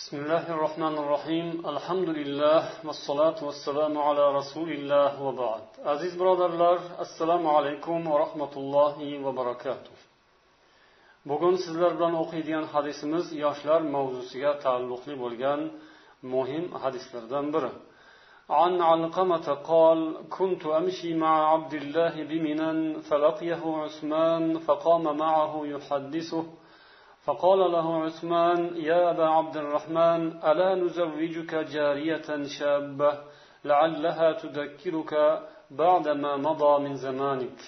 بسم الله الرحمن الرحيم الحمد لله والصلاة والسلام على رسول الله وبعد عزيز برادرlar assalomu alaykum va rahmatullohi va barakatuh bugun sizlar bilan o'qiydigan hadisimiz yoshlar mavzusiga taalluqli bo'lgan muhim hadislardan biri عن علقمة قال كنت أمشي مع عبد الله بمنا فلقيه عثمان فقام معه يحدثه فقال له عثمان يا أبا عبد الرحمن ألا نزوجك جارية شابة؟ لعلها تذكرك بعد ما مضى من زمانك.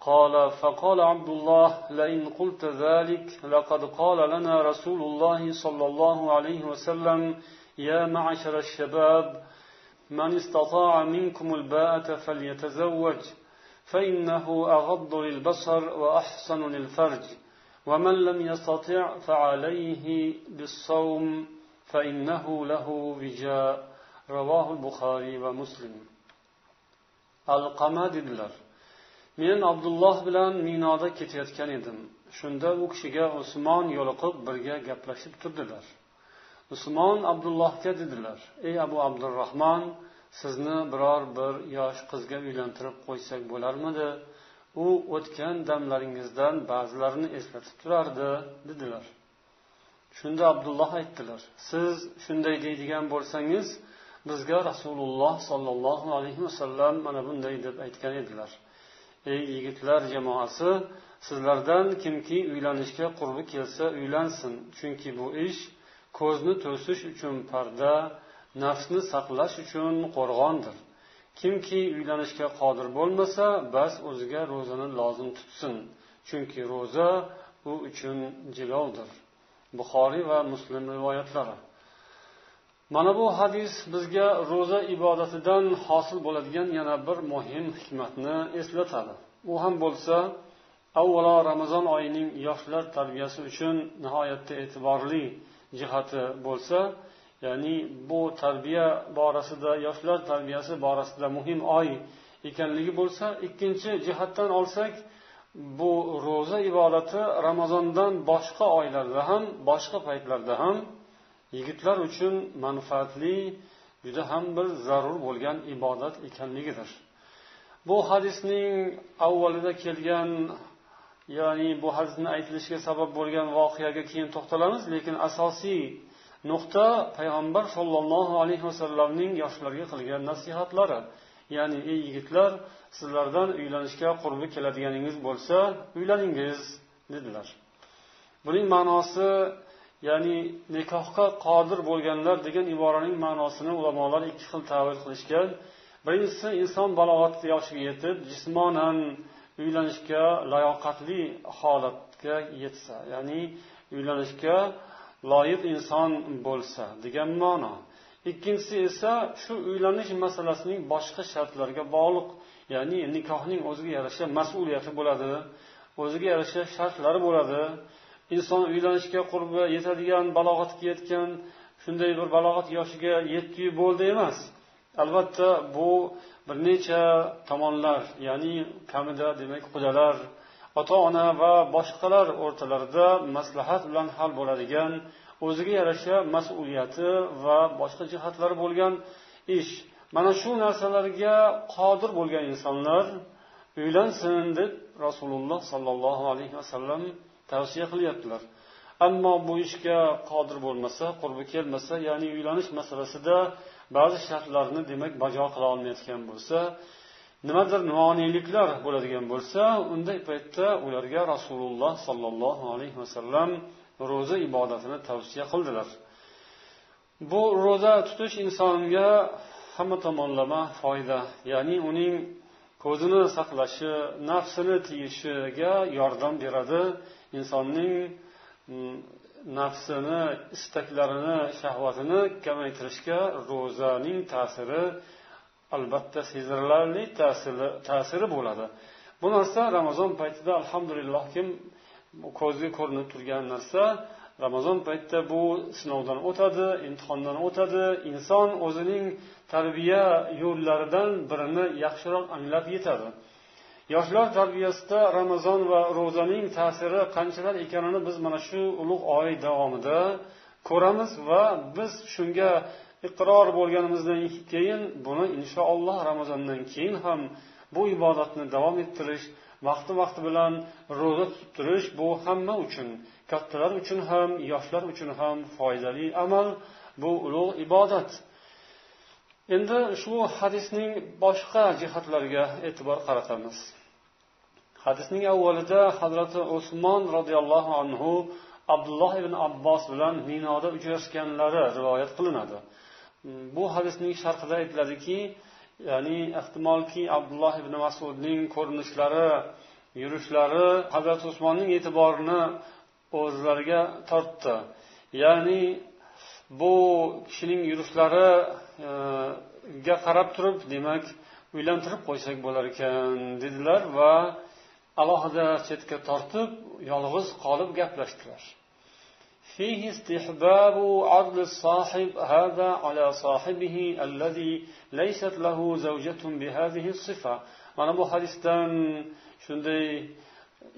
قال فقال عبد الله لئن قلت ذلك لقد قال لنا رسول الله صلى الله عليه وسلم يا معشر الشباب من استطاع منكم الباءة فليتزوج فإنه أغض للبصر وأحسن للفرج ومن لم يستطع فعليه بالصوم فإنه له وجاء رواه البخاري ومسلم alqama dedilar men abdulloh bilan minoda ketayotgan edim shunda u kishiga usmon yo'liqib birga gaplashib turdilar usmon abdullohga dedilar ey abu abdurahmon sizni biror bir yosh qizga uylantirib qo'ysak bo'larmidi U o'tgan damlaringizdan ba'zilarini eslatib turardi dedilar. Shunda abdulloh aytdilar siz shunday deydigan bo'lsangiz bizga rasululloh sollallohu alayhi vasallam mana bunday deb aytgan edilar. Ey yigitlar jamoasi sizlardan kimki uylanishga qurbi kelsa uylansin chunki bu ish ko'zni to'sish uchun parda nafsni saqlash uchun qo'rg'ondir. Kimki uylanishga qodir bo'lmasa bas o'ziga ro'zani lozim tutsin. Chunki ro'za u uchun jilovdir. Buxoriy va muslim rivoyatlari. Mana bu hadis bizga ro'za ibodatidan hosil bo'ladigan yana bir muhim hikmatni eslatadi. U ham bo'lsa avvalo ramazon oyining yoshlar tarbiyasi uchun nihoyatda e'tiborli jihati bo'lsa ya'ni bu tarbiya borasida yoshlar tarbiyasi borasida muhim oy ekanligi bo'lsa ikkinchi jihatdan olsak bu ro'za ibodati ramazondan boshqa oylarda ham boshqa paytlarda ham yigitlar uchun manfaatli juda ham bir zarur bo'lgan ibodat ekanligidir. Bu hadisning avvalida kelgan ya'ni bu hadisni aytilishiga sabab bo'lgan voqeaga keyin to'xtalamiz lekin asosiy nuqta payg'ambar sollallohu alayhi vasallamning yoshlarga qilgan nasihatlari. Ya'ni ey yigitlar sizlardan uylanishga qurbi keladiganingiz bo'lsa uylaningiz dedilar. Buning ma'nosi ya'ni nikohga qodir bo'lganlar degan iboraning ma'nosini ulamolar ikki xil tavil qilishgan. Birinchisi inson balog'at yoshiga yetib jismonan uylanishga layoqatli holatga yetsa ya'ni uylanishga loyiq inson bo'lsa degan ma'no. Ikkinchisi esa shu uylanish masalasining boshqa shartlariga bog'liq ya'ni nikohning o'ziga yarasha mas'uliyati bo'ladi o'ziga yarasha shartlari bo'ladi. Inson uylanishga qurbi yetadigan balog'atga yetgan shunday bir balog'at yoshiga yetdiyu bo'ldi emas. Albatta bu bir necha tomonlar ya'ni kamida demak qudalar ota ona va boshqalar o'rtalarida maslahat bilan hal bo'ladigan o'ziga yarasha mas'uliyati va boshqa jihatlari bo'lgan ish. Mana shu narsalarga qodir bo'lgan insonlar uylansin deb rasululloh sollallohu alayhi vasallam tavsiya qilyaptilar. Ammo bu ishga qodir bo'lmasa qurbi kelmasa ya'ni uylanish masalasida ba'zi shartlarni demak bajo qila olmayotgan bo'lsa nimadir noaniliklar bo'ladigan bo'lsa unday paytda ularga rasululloh sollallohu alayhi vasallam ro'za ibodatini tavsiya qildilar. Bu ro'za tutish insonga hamma tomonlama foyda ya'ni uning ko'zini saqlashi nafsini tiyishiga yordam beradi. Insonning mm, nafsini istaklarini shahvatini kamaytirishga ro'zaning ta'siri albatta sezilarli ta'siri bo'ladi. Bu narsa ramazon paytida alhamdulillah kim ko'zga ko'rinib turgan narsa ramazon paytida bu sinovdan o'tadi imtihondan o'tadi. Inson o'zining tarbiya yo'llaridan birini yaxshiroq anglab yetadi. Yoshlar tarbiyasida ramazon va ro'zaning ta'siri qanchalar ekanini biz mana shu ulug' oy davomida ko'ramiz va biz shunga iqror bo'lganimizdan keyin buni inshaalloh ramazondan keyin ham bu ibodatni davom ettirish vaqti vaqti bilan ro'za tutib turish bu hamma uchun kattalar uchun ham yoshlar uchun ham foydali amal bu ulug' ibodat. Endi shu hadisning boshqa jihatlariga e'tibor qaratamiz. Hadisning avvalida hazrati usmon roziyallohu anhu abdulloh ibn abbos bilan minoda uchrashganlari rivoyat qilinadi. Hmm, bu hadisning sharhida aytiladiki ya'ni ehtimolki abdulloh ibn masudning ko'rinishlari yurishlari hazrati usmonning e'tiborini o'zlariga tortdi. Ya'ni bu kishining yurishlariga e, qarab turib demak uylantirib qo'ysak bo'lar ekan dedilar va alohida chetga tortib yolg'iz qolib gaplashdilar. فيه استحباب عرض الصاحب هذا على صاحبه الذي ليست له زوجة بهذه الصفة mana bu hadisdan shunday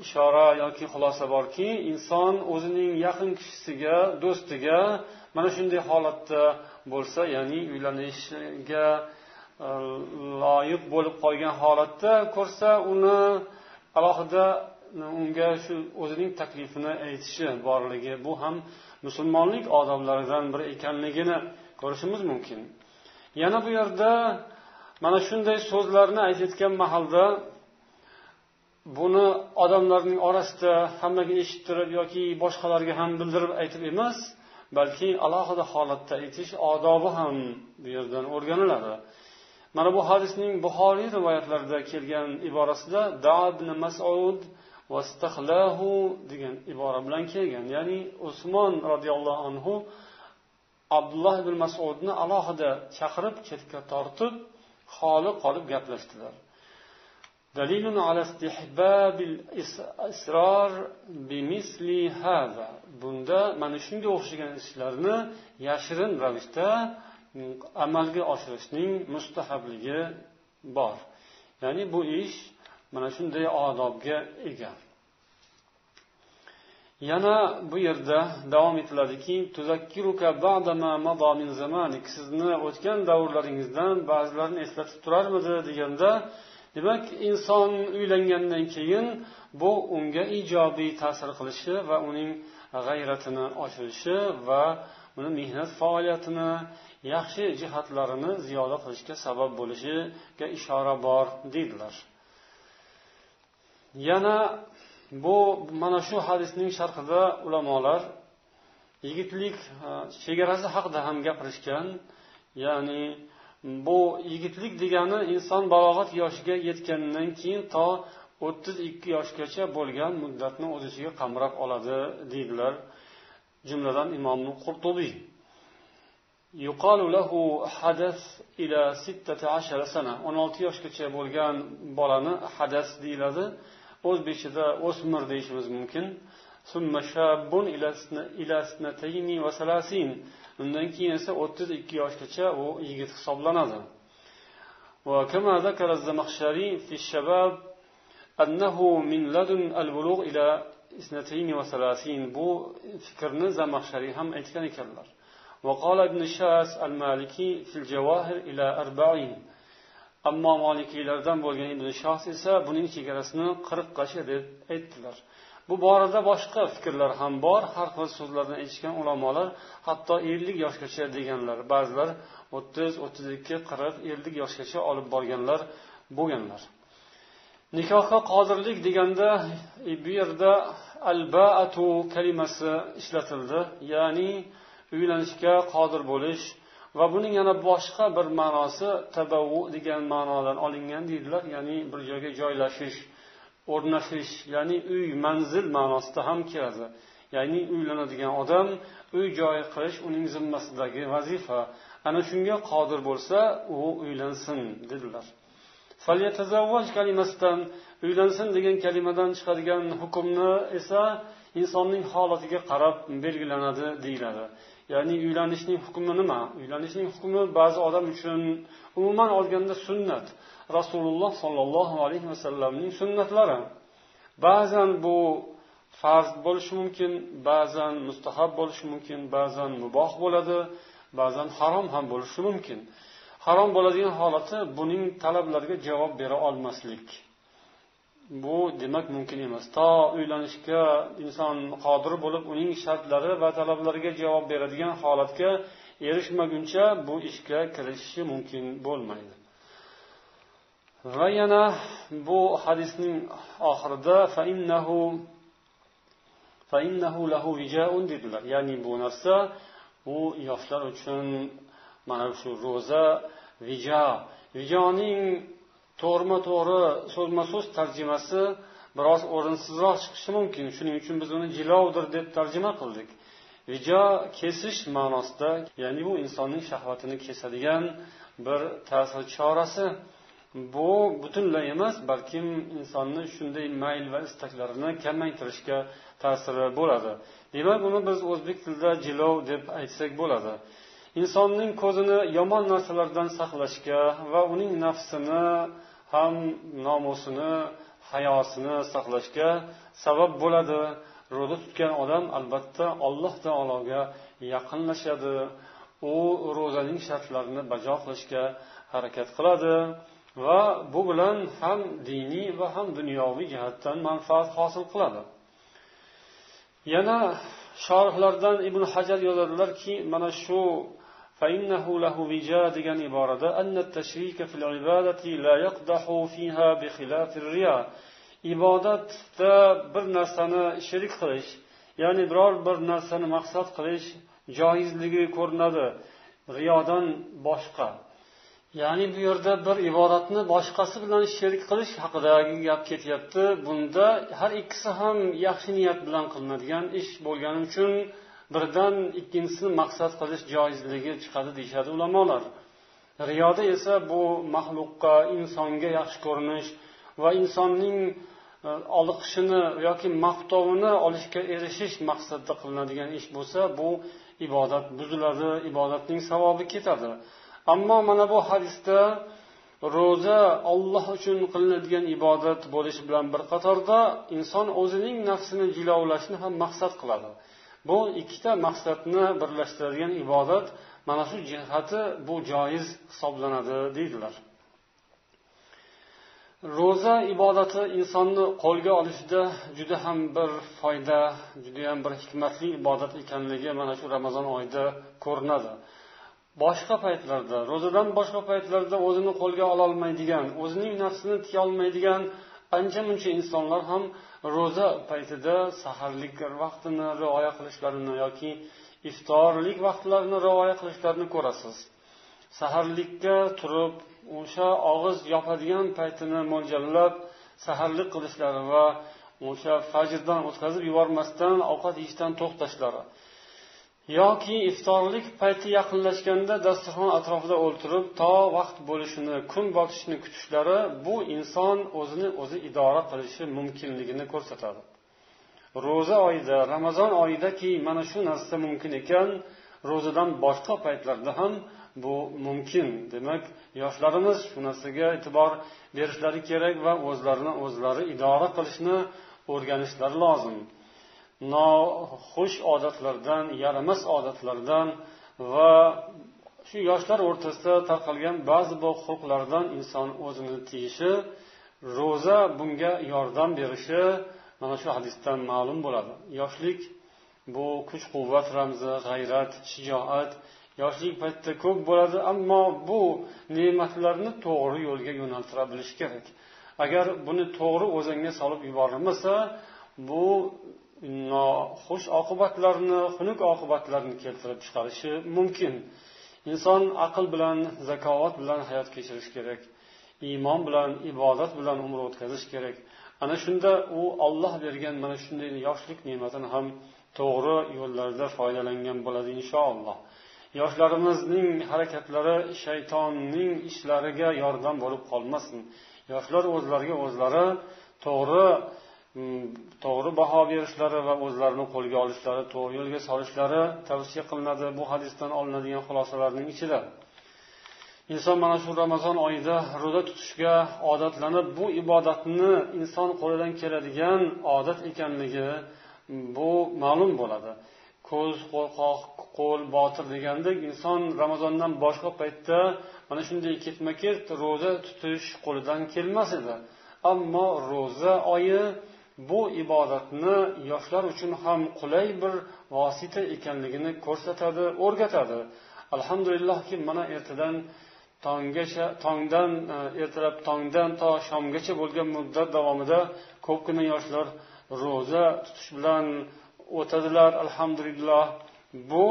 ishora yoki xulosa borki inson o'zining yaqin kishisiga do'stiga mana shunday holatda bo'lsa ya'ni uylanishga e, loyiq bo'lib qolgan holatda ko'rsa uni alohida unga shu o'zining taklifini aytishi borligi bu ham musulmonlik odoblaridan biri ekanligini ko'rishimiz mumkin. Yana bu yerda mana shunday so'zlarni aytayotgan mahalda buni odamlarning orasida hammaga eshittirib yoki boshqalarga ham bildirib aytib emas balki alohida holatda aytish odobi ham bu yerdan o'rganiladi. Mana bu hadisning buxoriy rivoyatlarida kelgan iborasida ibn masud degan ibora bilan kelgan ya'ni usmon roziyallohu anhu abdulloh ibn masudni alohida chaqirib chetga tortib xoli qolib gaplashdilar دليل على استحباب الإسرار بمثل هذا bunda mana shunga o'xshagan ishlarni yashirin ravishda amalga oshirishning mustahabligi bor ya'ni bu ish mana shunday odobga ega Yana bu yerda davom etiladiki sizni o'tgan davrlaringizdan ba'zilarini eslatib turarmidi deganda demak inson uylangandan keyin bu unga ijobiy ta'sir qilishi va uning g'ayratini oshirishi va uni mehnat faoliyatini yaxshi jihatlarini ziyoda qilishga sabab bo'lishiga ishora bor deydilar. Yana bu mana shu hadisning sharhida ulamolar yigitlik e, chegarasi haqida ham gapirishgan. Ya'ni bu yigitlik degani inson balog'at yoshiga yetgandan keyin to o'ttiz ikki yoshgacha bo'lgan muddatni o'z ichiga qamrab oladi deydilar jumladan imom qurtubiy yuqalu lahu hadas ila sittata sana. O'n olti yoshgacha bo'lgan bolani hadas deyiladi. o'zbekchada o'smir deyishimiz mumkin undan keyin esa o'ttiz ikki yoshgacha u yigit hisoblanadi وكما ذكر الزمخشري في الشباب أنه من لدن البلوغ إلى اثنتين وثلاثين بو فكرنا زمخشري هم ايتكن كلر وقال ابن شاس المالكي في الجواهر إلى أربعين ammo molikiylardan bo'lgan ibn shos esa buning chegarasini qirqqacha deb aytdilar. Bu borada boshqa fikrlar ham bor. Har xil so'zlarni aytishgan ulamolar hatto ellik yoshgacha deganlar ba'zilar o'ttiz o'ttiz ikki qirq ellik yoshgacha olib borganlar bo'lganlar. Nikohga qodirlik deganda bu yerda albaatu kalimasi ishlatildi ya'ni uylanishga qodir bo'lish va buning yana boshqa bir ma'nosi tabavu degan ma'nodan olingan deydilar ya'ni bir joyga joylashish o'rnashish ya'ni uy manzil ma'nosida ham keladi. Ya'ni uylanadigan odam uy joy qilish uning zimmasidagi vazifa. Ana shunga qodir bo'lsa u uylansin dedilar. Kalimasidan uylansin degan kalimadan chiqadigan hukmni esa insonning holatiga qarab belgilanadi deyiladi. Ya'ni uylanishning hukmi nima? Uylanishning hukmi ba'zi odam uchun umuman olganda sunnat. Rasululloh sollallohu alayhi vasallamning sunnatlari. Ba'zan bu farz bo'lishi mumkin ba'zan mustahab bo'lishi mumkin ba'zan muboh bo'ladi ba'zan harom ham bo'lishi mumkin. Harom bo'ladigan holati buning talablariga javob bera olmaslik. Bu demak mumkin emas. To uylanishga inson qodir bo'lib uning shartlari va talablariga javob beradigan holatga erishmaguncha bu ishga kirishishi mumkin bo'lmaydi. Va yana bu hadisning oxirida dedilar. Ya'ni bu narsa u yoshlar uchun mana shu ro'za vijo vijoning to'g'rima to'g'ri so'zma so'z tarjimasi biroz o'rinsizroq chiqishi mumkin. Shuning uchun biz uni jilovdir deb tarjima qildik. Vijo kesish ma'nosida ya'ni bu insonning shahvatini kesadigan bir ta'sir chorasi. Bu butunlay emas balkim insonni shunday mayl va istaklarini kamaytirishga ta'siri bo'ladi. Demak uni biz o'zbek tilida jilov deb aytsak bo'ladi. Insonning ko'zini yomon narsalardan saqlashga va uning nafsini ham nomusini hayosini saqlashga sabab bo'ladi. Ro'za tutgan odam albatta alloh taologa yaqinlashadi. U ro'zaning shartlarini bajo qilishga harakat qiladi va bu bilan ham diniy va ham dunyoviy jihatdan manfaat hosil qiladi. Yana shorihlardan ibn hajar yozadilarki mana shu فإنه له وجاء degan iborada أن التشريك في العبادة لا يقدح فيها بخلاف الرياء ibodatda bir narsani shirik qilish ya'ni biror bir narsani maqsad qilish joizligi ko'rinadi riyodan boshqa ya'ni bu yerda bir ibodatni boshqasi bilan sherik qilish haqidagi gap ketyapti bunda har ikkisi ham yaxshi niyat bilan qilinadigan ish bo'lgani uchun birdan ikkinchisini maqsad qilish joizligi chiqadi deyishadi ulamolar. Riyoda esa bu maxluqqa insonga yaxshi ko'rinish va insonning e, oliqishini yoki maqtovini olishga erishish maqsadida qilinadigan ish bo'lsa bu ibodat buziladi ibodatning savobi ketadi. Ammo mana bu hadisda ro'za olloh uchun qilinadigan ibodat bo'lishi bilan bir qatorda inson o'zining nafsini jilovlashni ham maqsad qiladi. Bu ikkita maqsadni birlashtiradigan ibodat mana shu jihati bu joiz hisoblanadi deydilar. Ro'za ibodati insonni qo'lga olishida juda ham bir foyda judayam bir hikmatli ibodat ekanligi mana shu ramazon oyida ko'rinadi. Boshqa paytlarda ro'zadan boshqa paytlarda o'zini qo'lga ololmaydigan o'zining nafsini tiyolmaydigan ancha muncha insonlar ham ro'za paytida saharlik vaqtini rioya qilishlarini yoki iftorlik vaqtlarini rioya qilishlarini ko'rasiz. Saharlikka turib o'sha og'iz yopadigan paytini mo'ljallab saharlik qilishlari va o'sha fajrdan o'tkazib yubormasdan ovqat yeyishdan to'xtashlari. Yoki iftorlik payti yaqinlashganda dasturxon atrofida o'ltirib to vaqt bo'lishini kun botishini kutishlari bu inson o'zini o'zi idora qilishi mumkinligini ko'rsatadi. Ro'za oyida ramazon oyidaki mana shu narsa mumkin ekan ro'zadan boshqa paytlarda ham bu mumkin. Demak yoshlarimiz shu narsaga e'tibor berishlari kerak va o'zlarini o'zlari idora qilishni o'rganishlari lozim. Noxush odatlardan yaramas odatlardan va shu yoshlar o'rtasida tarqalgan ba'zi bir huquqlardan inson o'zini tiyishi ro'za bunga yordam berishi mana shu hadisdan ma'lum bo'ladi. Yoshlik bu kuch quvvat ramzi g'ayrat shijoat. Yoshlik paytida ko'p bo'ladi ammo bu ne'matlarni to'g'ri yo'lga yo'naltira bilish kerak. Agar buni to'g'ri o'zanga solib yuborilmasa bu noxush oqibatlarni xunuk oqibatlarni keltirib chiqarishi mumkin. Inson aql bilan zakovat bilan hayot kechirish kerak iymon bilan ibodat bilan umr o'tkazish kerak. Ana shunda u olloh bergan mana shunday yoshlik ne'matini ham to'g'ri yo'llarda foydalangan bo'ladi inshaalloh. Yoshlarimizning harakatlari shaytonning ishlariga yordam bo'lib qolmasin. Yoshlar o'zlariga o'zlari to'g'ri Hmm, to'g'ri baho berishlari va o'zlarini qo'lga olishlari to'g'ri yo'lga solishlari tavsiya qilinadi. Bu hadisdan olinadigan xulosalarning ichida. Inson mana shu ramazon oyida ro'za tutishga odatlanib bu ibodatni inson qo'lidan keladigan odat ekanligi hmm, bu ma'lum bo'ladi. Ko'z qo'rqoq qo'l botir degandek inson ramazondan boshqa paytda mana shunday ketma ket ro'za tutish qo'lidan kelmas edi. Ammo ro'za oyi bu ibodatni yoshlar uchun ham qulay bir vosita ekanligini ko'rsatadi o'rgatadi. Alhamdulillahki mana ertadan tonggacha tongdan e, ertalab tongdan to shomgacha bo'lgan muddat davomida ko'pgina yoshlar ro'za tutish bilan o'tadilar. Alhamdulillah bu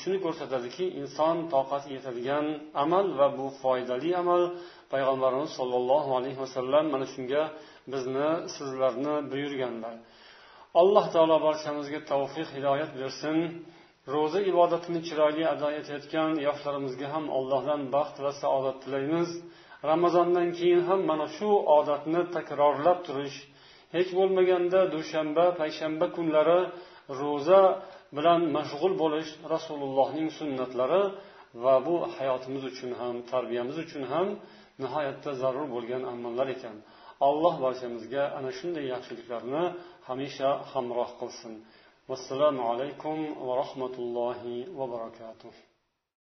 shuni ko'rsatadiki inson toqati yetadigan amal va bu foydali amal. Payg'ambarimiz sollallohu alayhi vasallam mana shunga bizni sizlarni buyurganlar. Alloh taolo barchamizga tavfiq hidoyat bersin. Ro'za ibodatini chiroyli ado etayotgan yoshlarimizga ham allohdan baxt va saodat tilaymiz. Ramazondan keyin ham mana shu odatni takrorlab turish hech bo'lmaganda dushanba payshanba kunlari ro'za bilan mashg'ul bo'lish rasulullohning sunnatlari va bu hayotimiz uchun ham tarbiyamiz uchun ham nihoyatda zarur bo'lgan amallar ekan. Alloh barchamizga ana shunday yaxshiliklarni hamisha hamroh qilsin. Vassalomu alaykum va rahmatullohi va barakatuh.